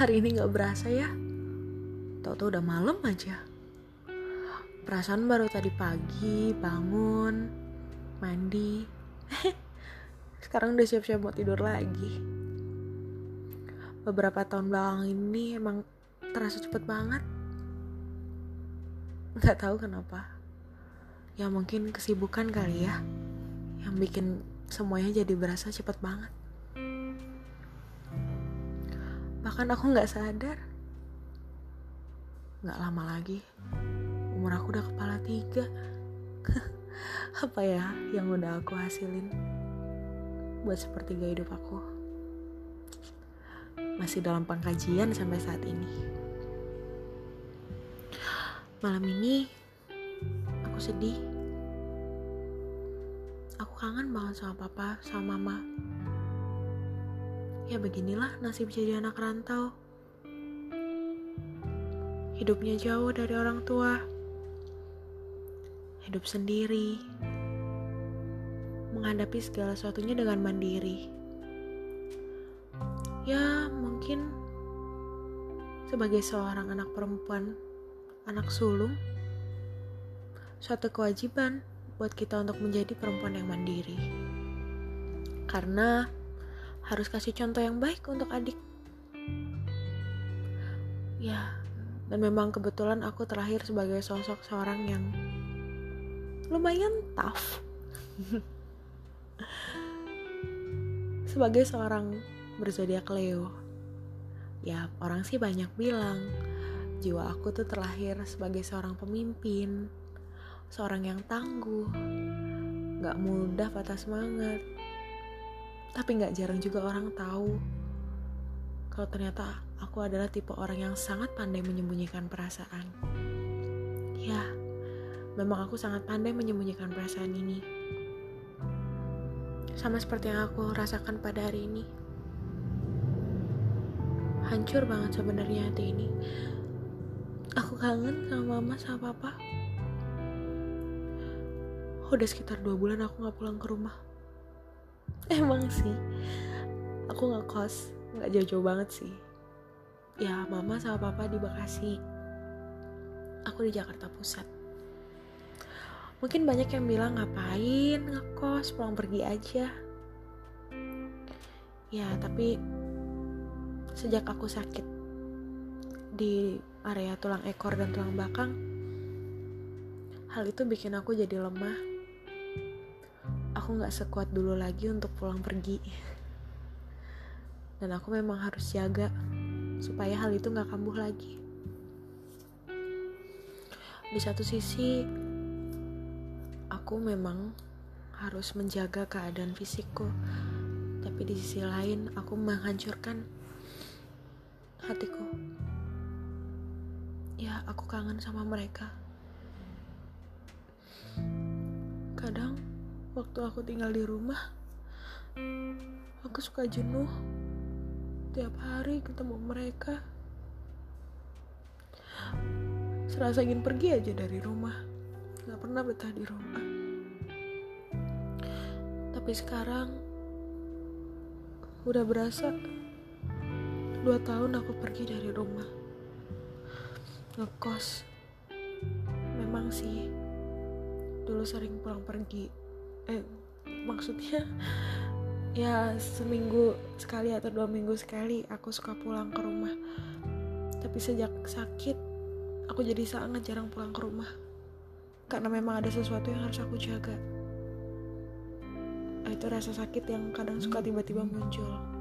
Hari ini gak berasa ya. Tau-tau udah malam aja. Perasaan baru tadi pagi, bangun, mandi. Sekarang udah siap-siap mau tidur lagi. Beberapa tahun belakang ini emang terasa cepet banget. Gak tahu kenapa. Ya mungkin kesibukan kali ya. Yang bikin semuanya jadi berasa cepet banget bahkan aku nggak sadar. Nggak lama lagi umur aku udah kepala tiga. Apa ya yang udah aku hasilin buat sepertiga hidup aku? Masih dalam pengkajian sampai saat ini. Malam ini aku sedih. Aku kangen banget sama papa sama mama Ya beginilah nasib jadi anak rantau. Hidupnya jauh dari orang tua. Hidup sendiri. Menghadapi segala sesuatunya dengan mandiri. Ya, mungkin sebagai seorang anak perempuan, anak sulung, suatu kewajiban buat kita untuk menjadi perempuan yang mandiri. Karena harus kasih contoh yang baik untuk adik. Ya, dan memang kebetulan aku terakhir sebagai sosok seorang yang lumayan tough. sebagai seorang berzodiak Leo. Ya, orang sih banyak bilang jiwa aku tuh terlahir sebagai seorang pemimpin, seorang yang tangguh, gak mudah patah semangat, tapi nggak jarang juga orang tahu kalau ternyata aku adalah tipe orang yang sangat pandai menyembunyikan perasaan. Ya, memang aku sangat pandai menyembunyikan perasaan ini. Sama seperti yang aku rasakan pada hari ini. Hancur banget sebenarnya hati ini. Aku kangen sama mama sama papa. Udah sekitar dua bulan aku gak pulang ke rumah emang sih. Aku nggak kos nggak jauh-jauh banget sih. Ya mama sama papa di Bekasi. Aku di Jakarta Pusat. Mungkin banyak yang bilang ngapain ngekos? Pulang pergi aja. Ya tapi sejak aku sakit di area tulang ekor dan tulang belakang hal itu bikin aku jadi lemah aku gak sekuat dulu lagi untuk pulang pergi. Dan aku memang harus jaga supaya hal itu gak kambuh lagi. Di satu sisi aku memang harus menjaga keadaan fisikku. Tapi di sisi lain aku menghancurkan hatiku. Ya aku kangen sama mereka. Kadang waktu aku tinggal di rumah aku suka jenuh. Tiap hari ketemu mereka. Serasa ingin pergi aja dari rumah. Gak pernah betah di rumah. Tapi sekarang udah berasa. Dua tahun aku pergi dari rumah. Ngekos. Memang sih dulu sering pulang pergi eh maksudnya ya seminggu sekali atau dua minggu sekali aku suka pulang ke rumah. Tapi sejak sakit aku jadi sangat jarang pulang ke rumah. Karena memang ada sesuatu yang harus aku jaga. Itu rasa sakit yang kadang suka tiba-tiba muncul